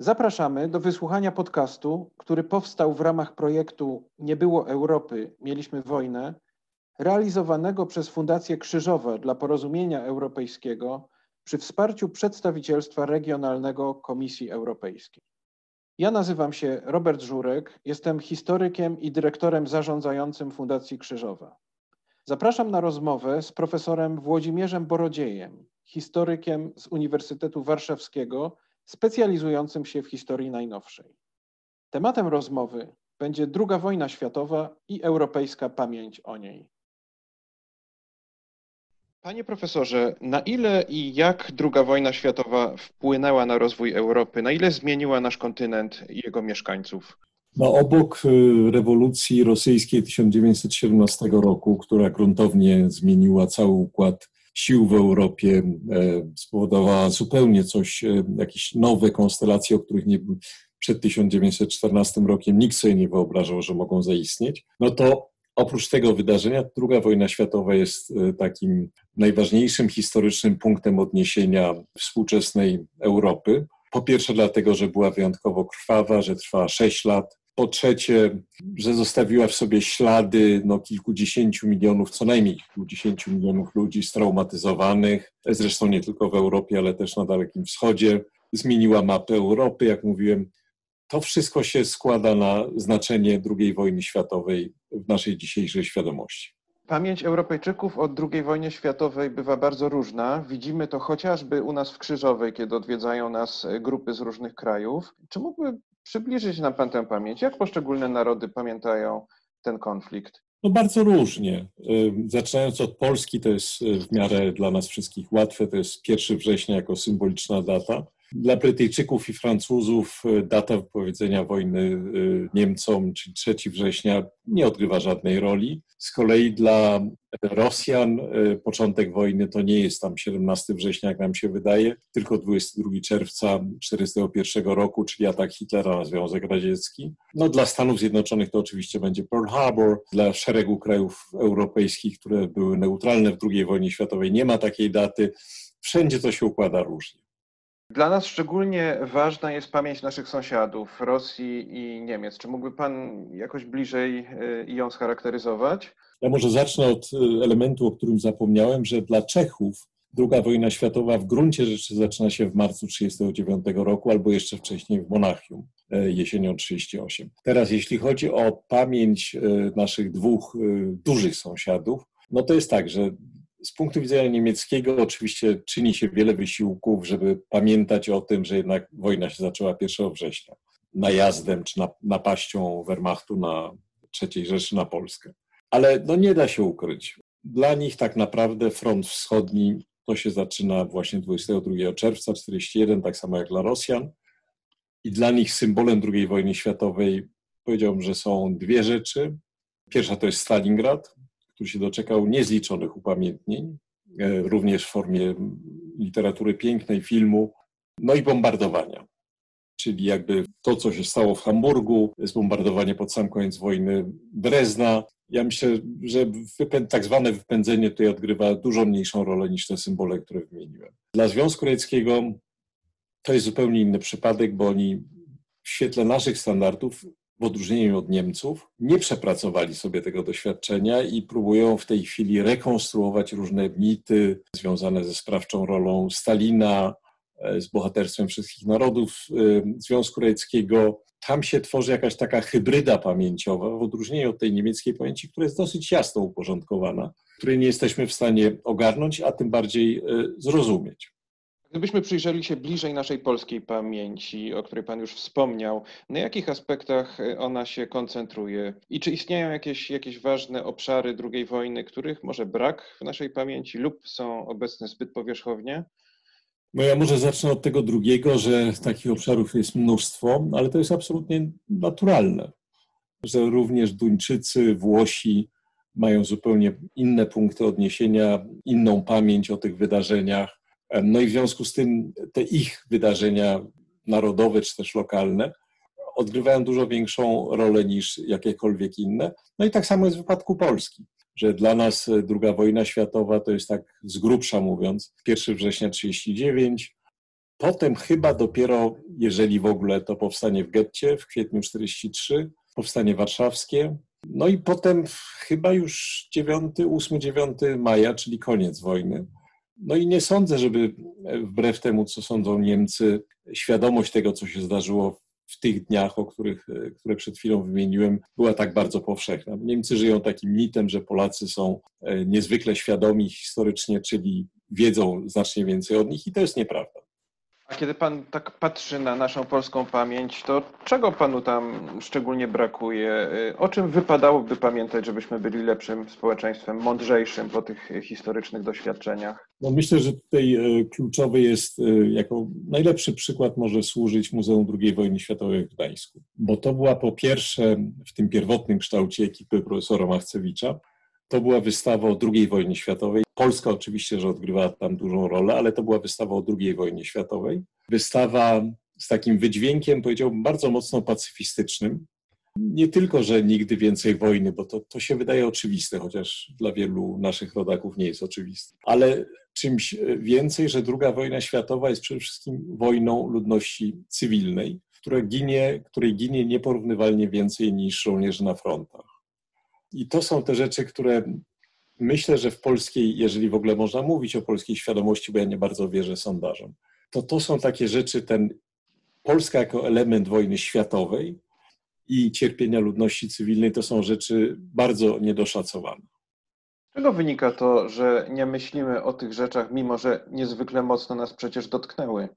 Zapraszamy do wysłuchania podcastu, który powstał w ramach projektu Nie było Europy, mieliśmy wojnę, realizowanego przez Fundację Krzyżowa dla Porozumienia Europejskiego przy wsparciu przedstawicielstwa regionalnego Komisji Europejskiej. Ja nazywam się Robert Żurek, jestem historykiem i dyrektorem zarządzającym Fundacji Krzyżowa. Zapraszam na rozmowę z profesorem Włodzimierzem Borodziejem, historykiem z Uniwersytetu Warszawskiego, specjalizującym się w historii najnowszej. Tematem rozmowy będzie II wojna światowa i europejska pamięć o niej. Panie profesorze, na ile i jak II wojna światowa wpłynęła na rozwój Europy? Na ile zmieniła nasz kontynent i jego mieszkańców? No, obok y, rewolucji rosyjskiej 1917 roku, która gruntownie zmieniła cały układ sił w Europie, e, spowodowała zupełnie coś, e, jakieś nowe konstelacje, o których nie, przed 1914 rokiem nikt sobie nie wyobrażał, że mogą zaistnieć, no to oprócz tego wydarzenia II wojna światowa jest e, takim najważniejszym historycznym punktem odniesienia współczesnej Europy. Po pierwsze dlatego, że była wyjątkowo krwawa, że trwała 6 lat, po trzecie, że zostawiła w sobie ślady no, kilkudziesięciu milionów, co najmniej kilkudziesięciu milionów ludzi straumatyzowanych, zresztą nie tylko w Europie, ale też na Dalekim Wschodzie. Zmieniła mapę Europy, jak mówiłem. To wszystko się składa na znaczenie II wojny światowej w naszej dzisiejszej świadomości. Pamięć Europejczyków o II wojnie światowej bywa bardzo różna. Widzimy to chociażby u nas w Krzyżowej, kiedy odwiedzają nas grupy z różnych krajów. Czy mógłby przybliżyć nam Pan tę pamięć? Jak poszczególne narody pamiętają ten konflikt? No bardzo różnie. Zaczynając od Polski, to jest y, w miarę dla nas wszystkich łatwe, to jest 1 września jako symboliczna data. Dla Brytyjczyków i Francuzów y, data wypowiedzenia wojny y, Niemcom, czyli 3 września, nie odgrywa żadnej roli. Z kolei dla Rosjan y, początek wojny to nie jest tam 17 września, jak nam się wydaje, tylko 22 czerwca 1941 roku, czyli atak Hitlera na Związek Radziecki. No, dla Stanów Zjednoczonych to oczywiście będzie Pearl Harbor. Dla szeregu krajów europejskich, które były neutralne w II wojnie światowej, nie ma takiej daty. Wszędzie to się układa różnie. Dla nas szczególnie ważna jest pamięć naszych sąsiadów, Rosji i Niemiec. Czy mógłby Pan jakoś bliżej y, ją scharakteryzować? Ja może zacznę od y, elementu, o którym zapomniałem, że dla Czechów II wojna światowa w gruncie rzeczy zaczyna się w marcu 1939 roku albo jeszcze wcześniej w Monachium y, jesienią 1938. Teraz jeśli chodzi o pamięć naszych dwóch dużych sąsiadów, no to jest tak, że z punktu widzenia niemieckiego oczywiście czyni się wiele wysiłków, żeby pamiętać o tym, że jednak wojna się zaczęła 1 września najazdem czy napaścią Wehrmachtu na III Rzeszy na Polskę. Ale no nie da się ukryć. Dla nich tak naprawdę front wschodni to się zaczyna właśnie 22 czerwca 1941, tak samo jak dla Rosjan. I dla nich symbolem II wojny światowej powiedziałbym, że są dwie rzeczy. Pierwsza to jest Stalingrad, który się doczekał niezliczonych upamiętnień, e, również w formie literatury pięknej, filmu, no i bombardowania. Czyli jakby to, co się stało w Hamburgu, zbombardowanie pod sam koniec wojny Drezna. Ja myślę, że tak zwane wypędzenie tutaj odgrywa dużo mniejszą rolę niż te symbole, które wymieniłem. Dla Związku Radzieckiego to jest zupełnie inny przypadek, bo oni w świetle naszych standardów w odróżnieniu od Niemców, nie przepracowali sobie tego doświadczenia i próbują w tej chwili rekonstruować różne mity związane ze sprawczą rolą Stalina, e, z bohaterstwem wszystkich narodów e, Związku Radzieckiego. Tam się tworzy jakaś taka hybryda pamięciowa, w odróżnieniu od tej niemieckiej pamięci, która jest dosyć jasno uporządkowana, której nie jesteśmy w stanie ogarnąć, a tym bardziej e, zrozumieć. Gdybyśmy przyjrzeli się bliżej naszej polskiej pamięci, o której Pan już wspomniał, na jakich aspektach e, ona się koncentruje? I czy istnieją jakieś, jakieś ważne obszary II wojny, których może brak w naszej pamięci lub są obecne zbyt powierzchownie? No ja może zacznę od tego drugiego, że takich obszarów jest mnóstwo, ale to jest absolutnie naturalne, że również Duńczycy, Włosi mają zupełnie inne punkty odniesienia, inną pamięć o tych wydarzeniach no i w związku z tym te ich wydarzenia narodowe czy też lokalne odgrywają dużo większą rolę niż jakiekolwiek inne. No i tak samo jest w wypadku Polski, że dla nas II wojna światowa to jest tak z grubsza mówiąc 1 września 1939, Potem chyba dopiero, jeżeli w ogóle to powstanie w getcie w kwietniu 43, powstanie warszawskie. No i potem chyba już 9, 8, 9 maja, czyli koniec wojny. No i nie sądzę, żeby wbrew temu, co sądzą Niemcy, świadomość tego, co się zdarzyło w tych dniach, o których, które przed chwilą wymieniłem, była tak bardzo powszechna. Niemcy żyją takim mitem, że Polacy są e, niezwykle świadomi historycznie, czyli wiedzą znacznie więcej od nich i to jest nieprawda. A kiedy pan tak patrzy na naszą polską pamięć, to czego panu tam szczególnie brakuje? O czym wypadałoby pamiętać, żebyśmy byli lepszym społeczeństwem, mądrzejszym po tych historycznych doświadczeniach? No myślę, że tutaj e, kluczowy jest, e, jako najlepszy przykład może służyć Muzeum II wojny światowej w Gdańsku, bo to była po pierwsze w tym pierwotnym kształcie ekipy profesora Machcewicza, to była wystawa o II wojnie światowej. Polska oczywiście, że odgrywała tam dużą rolę, ale to była wystawa o II wojnie światowej. Wystawa z takim wydźwiękiem, powiedziałbym, bardzo mocno pacyfistycznym. Nie tylko, że nigdy więcej wojny, bo to, to się wydaje oczywiste, chociaż dla wielu naszych rodaków nie jest oczywiste, ale czymś więcej, że II wojna światowa jest przede wszystkim wojną ludności cywilnej, która ginie, której ginie nieporównywalnie więcej niż żołnierzy na frontach. I to są te rzeczy, które myślę, że w polskiej, jeżeli w ogóle można mówić o polskiej świadomości, bo ja nie bardzo wierzę sondażom, to to są takie rzeczy, ten Polska jako element wojny światowej i cierpienia ludności cywilnej to są rzeczy bardzo niedoszacowane. Czego wynika to, że nie myślimy o tych rzeczach, mimo że niezwykle mocno nas przecież dotknęły?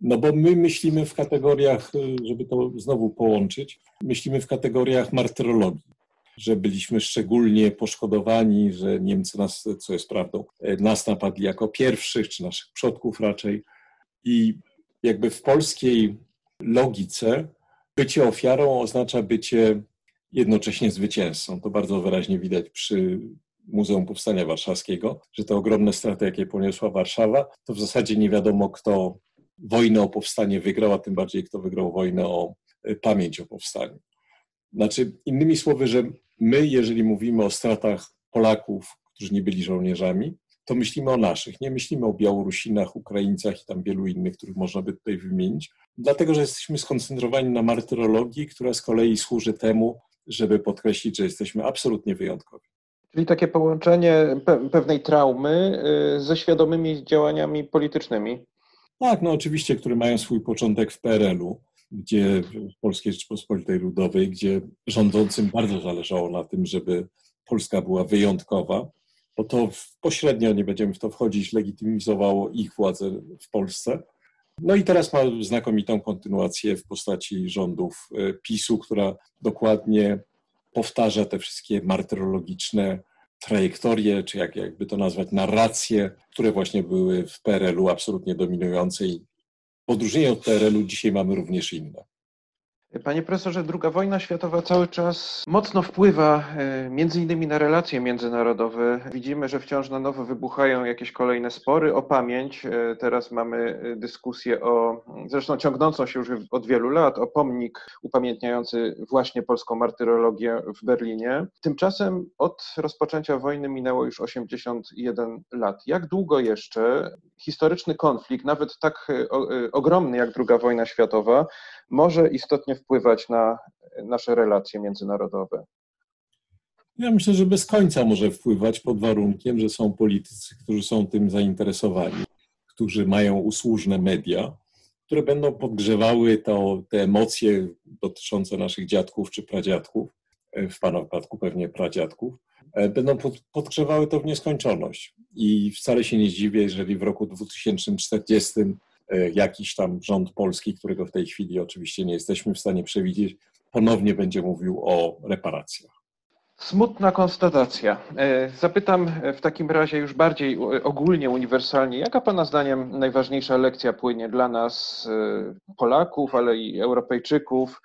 No bo my myślimy w kategoriach, żeby to znowu połączyć, myślimy w kategoriach martyrologii że byliśmy szczególnie poszkodowani, że Niemcy nas, co jest prawdą, nas napadli jako pierwszych, czy naszych przodków raczej. I jakby w polskiej logice bycie ofiarą oznacza bycie jednocześnie zwycięzcą. To bardzo wyraźnie widać przy Muzeum Powstania Warszawskiego, że te ogromne straty, jakie poniosła Warszawa, to w zasadzie nie wiadomo, kto wojnę o powstanie wygrał, a tym bardziej kto wygrał wojnę o pamięć o powstaniu. Znaczy, innymi słowy, że my, jeżeli mówimy o stratach Polaków, którzy nie byli żołnierzami, to myślimy o naszych. Nie myślimy o Białorusinach, Ukraińcach i tam wielu innych, których można by tutaj wymienić, dlatego że jesteśmy skoncentrowani na martyrologii, która z kolei służy temu, żeby podkreślić, że jesteśmy absolutnie wyjątkowi. Czyli takie połączenie pewnej traumy y, ze świadomymi działaniami politycznymi. Tak, no oczywiście, które mają swój początek w PRL-u gdzie w Polskiej Rzeczypospolitej Ludowej, gdzie rządzącym bardzo zależało na tym, żeby Polska była wyjątkowa, bo to pośrednio, nie będziemy w to wchodzić, legitymizowało ich władzę w Polsce. No i teraz ma znakomitą kontynuację w postaci rządów e, PiSu, która dokładnie powtarza te wszystkie martyrologiczne trajektorie, czy jak, jakby to nazwać, narracje, które właśnie były w PRL-u absolutnie dominujące i odróżnienie od PRL-u dzisiaj mamy również inne. Panie profesorze, II wojna światowa cały czas mocno wpływa e, między innymi na relacje międzynarodowe. Widzimy, że wciąż na nowo wybuchają jakieś kolejne spory o pamięć. E, teraz mamy e, dyskusję o, zresztą ciągnącą się już od wielu lat, o pomnik upamiętniający właśnie polską martyrologię w Berlinie. Tymczasem od rozpoczęcia wojny minęło już 81 lat. Jak długo jeszcze historyczny konflikt, nawet tak ogromny jak II wojna światowa, może istotnie wpływać na nasze relacje międzynarodowe. Ja myślę, że bez końca może wpływać pod warunkiem, że są politycy, którzy są tym zainteresowani, którzy mają usłużne media, które będą podgrzewały to, te emocje dotyczące naszych dziadków czy pradziadków, w Pana wypadku pewnie pradziadków, będą podgrzewały to w nieskończoność. I wcale się nie zdziwię, jeżeli w roku 2040 E, jakiś tam rząd polski, którego w tej chwili oczywiście nie jesteśmy w stanie przewidzieć, ponownie będzie mówił o reparacjach. Smutna konstatacja. E, zapytam w takim razie już bardziej ogólnie, uniwersalnie, jaka Pana zdaniem najważniejsza lekcja płynie dla nas, e, Polaków, ale i Europejczyków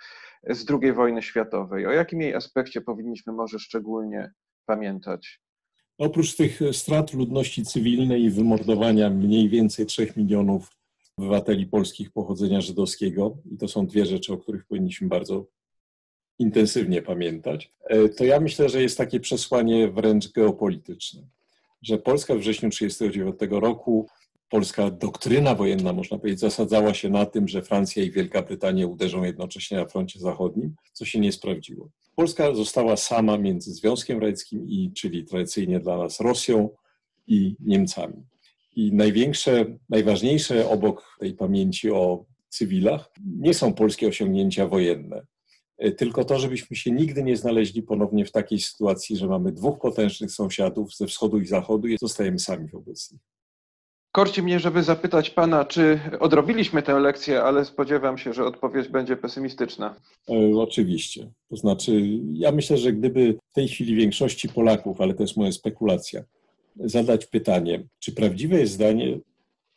z II wojny światowej? O jakim jej aspekcie powinniśmy może szczególnie pamiętać? Oprócz tych strat ludności cywilnej i wymordowania mniej więcej 3 milionów obywateli polskich pochodzenia żydowskiego i to są dwie rzeczy, o których powinniśmy bardzo intensywnie pamiętać, e, to ja myślę, że jest takie przesłanie wręcz geopolityczne, że Polska w wrześniu 1939 roku polska doktryna wojenna, można powiedzieć, zasadzała się na tym, że Francja i Wielka Brytania uderzą jednocześnie na froncie zachodnim, co się nie sprawdziło. Polska została sama między Związkiem Radzieckim i, czyli tradycyjnie dla nas Rosją i Niemcami. I największe, najważniejsze obok tej pamięci o cywilach nie są polskie osiągnięcia wojenne, tylko to, żebyśmy się nigdy nie znaleźli ponownie w takiej sytuacji, że mamy dwóch potężnych sąsiadów ze wschodu i zachodu i zostajemy sami wobec nich. Korci mnie, żeby zapytać pana, czy odrobiliśmy tę lekcję, ale spodziewam się, że odpowiedź będzie pesymistyczna. E, oczywiście. To znaczy, ja myślę, że gdyby w tej chwili większości Polaków, ale to jest moja spekulacja, zadać pytanie, czy prawdziwe jest zdanie,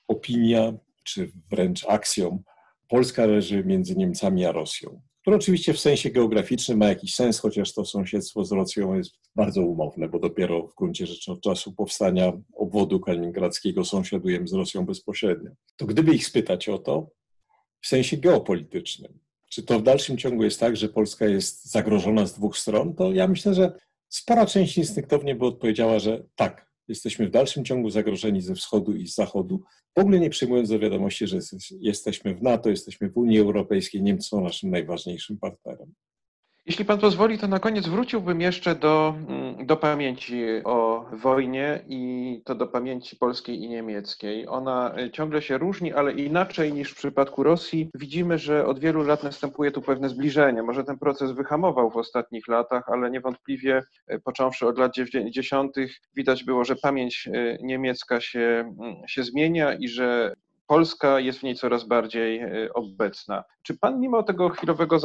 opinia, czy wręcz aksjom, Polska leży między Niemcami a Rosją które oczywiście w sensie geograficznym ma jakiś sens, chociaż to sąsiedztwo z Rosją jest bardzo umowne, bo dopiero w gruncie rzeczy od czasu powstania obwodu kaliningradzkiego sąsiadujemy z Rosją bezpośrednio. To gdyby ich spytać o to w sensie geopolitycznym, czy to w dalszym ciągu jest tak, że Polska jest zagrożona z dwóch stron, to ja myślę, że spora część instynktownie by odpowiedziała, że tak, jesteśmy w dalszym ciągu zagrożeni ze wschodu i z zachodu, w ogóle nie przyjmując do wiadomości, że jesteśmy w NATO, jesteśmy w Unii Europejskiej, Niemcy są naszym najważniejszym partnerem. Jeśli pan pozwoli, to na koniec wróciłbym jeszcze do, mm, do pamięci o wojnie i to do pamięci polskiej i niemieckiej. Ona e, ciągle się różni, ale inaczej niż w przypadku Rosji. Widzimy, że od wielu lat następuje tu pewne zbliżenie. Może ten proces wyhamował w ostatnich latach, ale niewątpliwie e, począwszy od lat 90. widać było, że pamięć e, niemiecka się, mm, się zmienia i że Polska jest w niej coraz bardziej e, obecna. Czy pan mimo tego chwilowego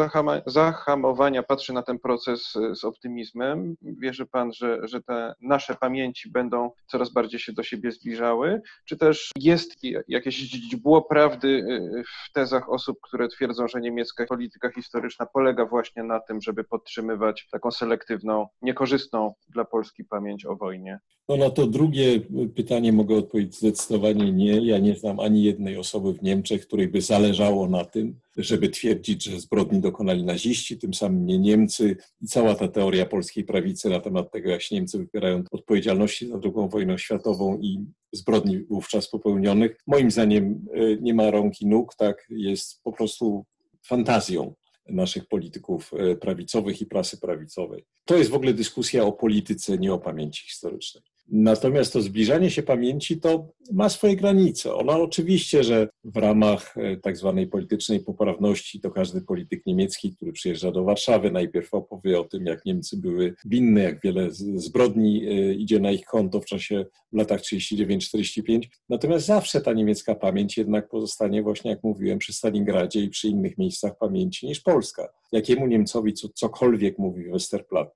zahamowania patrzy na ten proces e, z optymizmem? Wierzy pan, że, że te nasze pamięci będą coraz bardziej się do siebie zbliżały? Czy też jest jakieś źdźbło prawdy e, w tezach osób, które twierdzą, że niemiecka polityka historyczna polega właśnie na tym, żeby podtrzymywać taką selektywną, niekorzystną dla Polski pamięć o wojnie? No na to drugie pytanie mogę odpowiedzieć zdecydowanie nie. Ja nie znam ani jednej osoby w Niemczech, której by zależało na tym, żeby twierdzić, że zbrodni dokonali naziści, tym samym nie Niemcy i cała ta teoria polskiej prawicy na temat tego, jak się Niemcy wybierają odpowiedzialności za II wojnę światową i zbrodni wówczas popełnionych, moim zdaniem e, nie ma rąk i nóg, tak, jest po prostu fantazją naszych polityków e, prawicowych i prasy prawicowej. To jest w ogóle dyskusja o polityce, nie o pamięci historycznej. Natomiast to zbliżanie się pamięci to ma swoje granice. Ona oczywiście, że w ramach e, tak zwanej politycznej poprawności to każdy polityk niemiecki, który przyjeżdża do Warszawy, najpierw opowie o tym, jak Niemcy były winne, jak wiele zbrodni e, idzie na ich konto w czasie w latach 39-45. Natomiast zawsze ta niemiecka pamięć jednak pozostanie właśnie, jak mówiłem, przy Stalingradzie i przy innych miejscach pamięci niż Polska. Jakiemu Niemcowi co, cokolwiek mówi Westerplatte?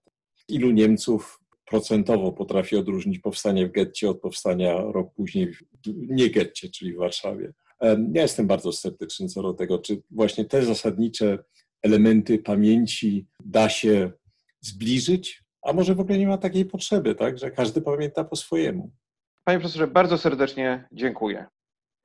Ilu Niemców procentowo potrafi odróżnić powstanie w getcie od powstania rok później w nie getcie, czyli w Warszawie. Ja jestem bardzo sceptyczny co do tego, czy właśnie te zasadnicze elementy pamięci da się zbliżyć, a może w ogóle nie ma takiej potrzeby, tak, że każdy pamięta po swojemu. Panie profesorze, bardzo serdecznie dziękuję.